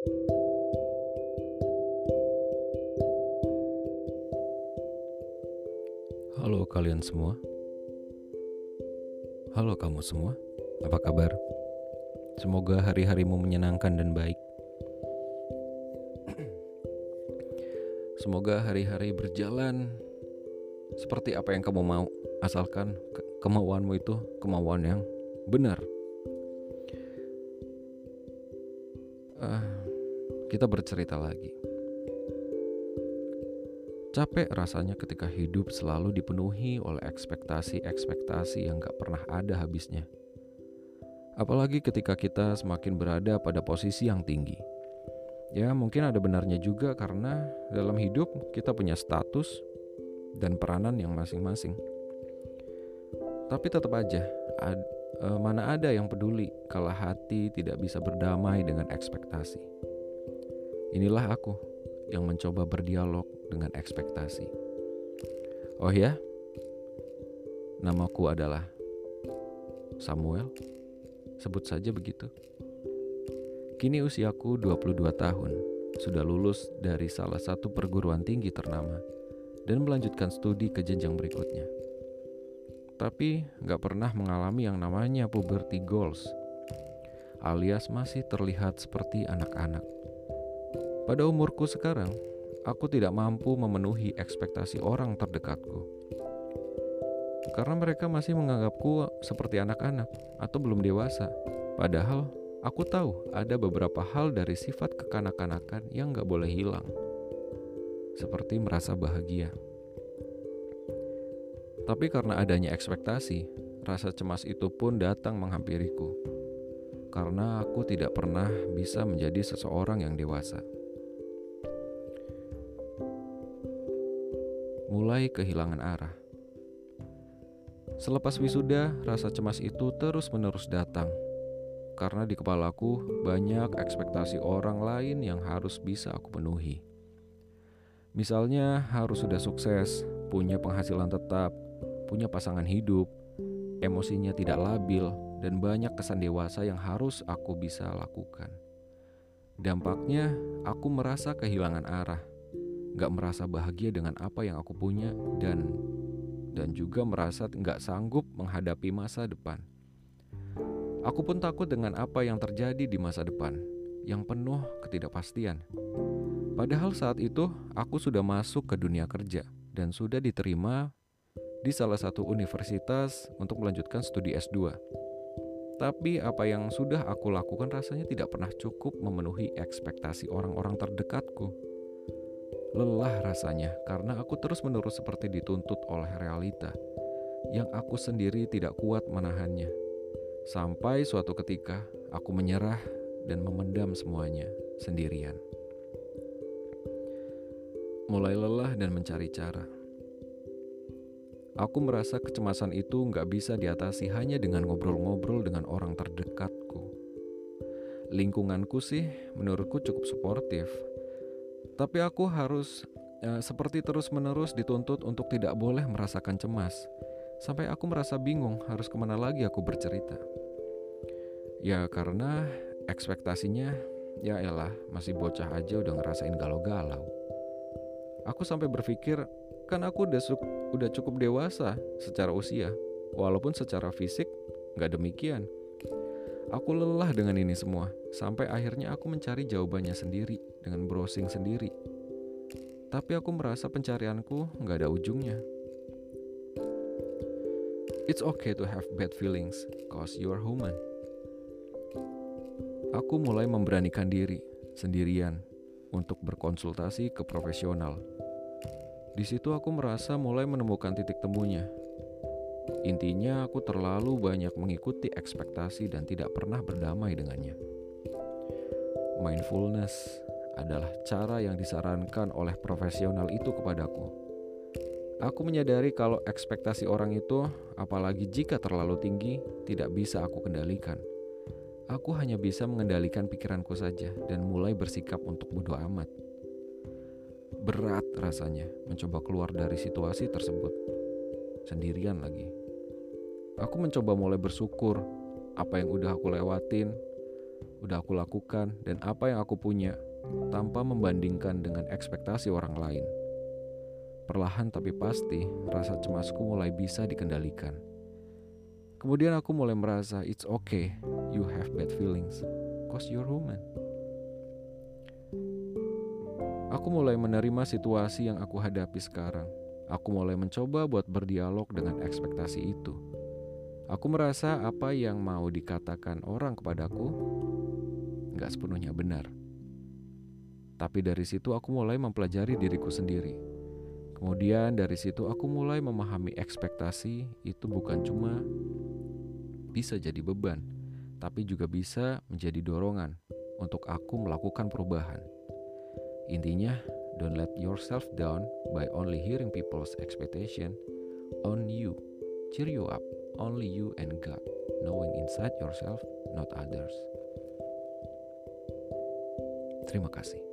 Halo kalian semua. Halo kamu semua. Apa kabar? Semoga hari-harimu menyenangkan dan baik. Semoga hari-hari berjalan seperti apa yang kamu mau, asalkan ke kemauanmu itu kemauan yang benar. Uh, kita bercerita lagi. Capek rasanya ketika hidup selalu dipenuhi oleh ekspektasi-ekspektasi yang gak pernah ada habisnya. Apalagi ketika kita semakin berada pada posisi yang tinggi. Ya, mungkin ada benarnya juga karena dalam hidup kita punya status dan peranan yang masing-masing. Tapi tetap aja, ad, e, mana ada yang peduli kalau hati tidak bisa berdamai dengan ekspektasi. Inilah aku yang mencoba berdialog dengan ekspektasi. Oh ya, namaku adalah Samuel. Sebut saja begitu. Kini usiaku 22 tahun, sudah lulus dari salah satu perguruan tinggi ternama dan melanjutkan studi ke jenjang berikutnya. Tapi gak pernah mengalami yang namanya puberty goals, alias masih terlihat seperti anak-anak. Pada umurku sekarang, aku tidak mampu memenuhi ekspektasi orang terdekatku. Karena mereka masih menganggapku seperti anak-anak atau belum dewasa. Padahal aku tahu ada beberapa hal dari sifat kekanak-kanakan yang gak boleh hilang. Seperti merasa bahagia. Tapi karena adanya ekspektasi, rasa cemas itu pun datang menghampiriku. Karena aku tidak pernah bisa menjadi seseorang yang dewasa. Mulai kehilangan arah. Selepas wisuda, rasa cemas itu terus-menerus datang karena di kepalaku banyak ekspektasi orang lain yang harus bisa aku penuhi. Misalnya, harus sudah sukses, punya penghasilan tetap, punya pasangan hidup, emosinya tidak labil, dan banyak kesan dewasa yang harus aku bisa lakukan. Dampaknya, aku merasa kehilangan arah gak merasa bahagia dengan apa yang aku punya dan dan juga merasa gak sanggup menghadapi masa depan. Aku pun takut dengan apa yang terjadi di masa depan yang penuh ketidakpastian. Padahal saat itu aku sudah masuk ke dunia kerja dan sudah diterima di salah satu universitas untuk melanjutkan studi S2. Tapi apa yang sudah aku lakukan rasanya tidak pernah cukup memenuhi ekspektasi orang-orang terdekatku. Lelah rasanya karena aku terus-menerus seperti dituntut oleh realita yang aku sendiri tidak kuat menahannya. Sampai suatu ketika aku menyerah dan memendam semuanya sendirian. Mulai lelah dan mencari cara. Aku merasa kecemasan itu nggak bisa diatasi hanya dengan ngobrol-ngobrol dengan orang terdekatku. Lingkunganku sih menurutku cukup suportif, tapi aku harus ya, seperti terus-menerus dituntut untuk tidak boleh merasakan cemas. Sampai aku merasa bingung harus ke mana lagi aku bercerita. Ya karena ekspektasinya ya elah masih bocah aja udah ngerasain galau-galau. Aku sampai berpikir kan aku udah, udah cukup dewasa secara usia, walaupun secara fisik nggak demikian. Aku lelah dengan ini semua, sampai akhirnya aku mencari jawabannya sendiri dengan browsing sendiri. Tapi aku merasa pencarianku nggak ada ujungnya. It's okay to have bad feelings, cause you are human. Aku mulai memberanikan diri sendirian untuk berkonsultasi ke profesional. Di situ aku merasa mulai menemukan titik temunya Intinya, aku terlalu banyak mengikuti ekspektasi dan tidak pernah berdamai dengannya. Mindfulness adalah cara yang disarankan oleh profesional itu kepadaku. Aku menyadari kalau ekspektasi orang itu, apalagi jika terlalu tinggi, tidak bisa aku kendalikan. Aku hanya bisa mengendalikan pikiranku saja dan mulai bersikap untuk bodoh amat. Berat rasanya mencoba keluar dari situasi tersebut, sendirian lagi. Aku mencoba mulai bersyukur apa yang udah aku lewatin, udah aku lakukan dan apa yang aku punya tanpa membandingkan dengan ekspektasi orang lain. Perlahan tapi pasti, rasa cemasku mulai bisa dikendalikan. Kemudian aku mulai merasa it's okay, you have bad feelings, cause you're human. Aku mulai menerima situasi yang aku hadapi sekarang. Aku mulai mencoba buat berdialog dengan ekspektasi itu. Aku merasa apa yang mau dikatakan orang kepadaku nggak sepenuhnya benar. Tapi dari situ aku mulai mempelajari diriku sendiri. Kemudian dari situ aku mulai memahami ekspektasi itu bukan cuma bisa jadi beban, tapi juga bisa menjadi dorongan untuk aku melakukan perubahan. Intinya, don't let yourself down by only hearing people's expectation on you. Cheer you up, only you and God, knowing inside yourself, not others. Terima kasih.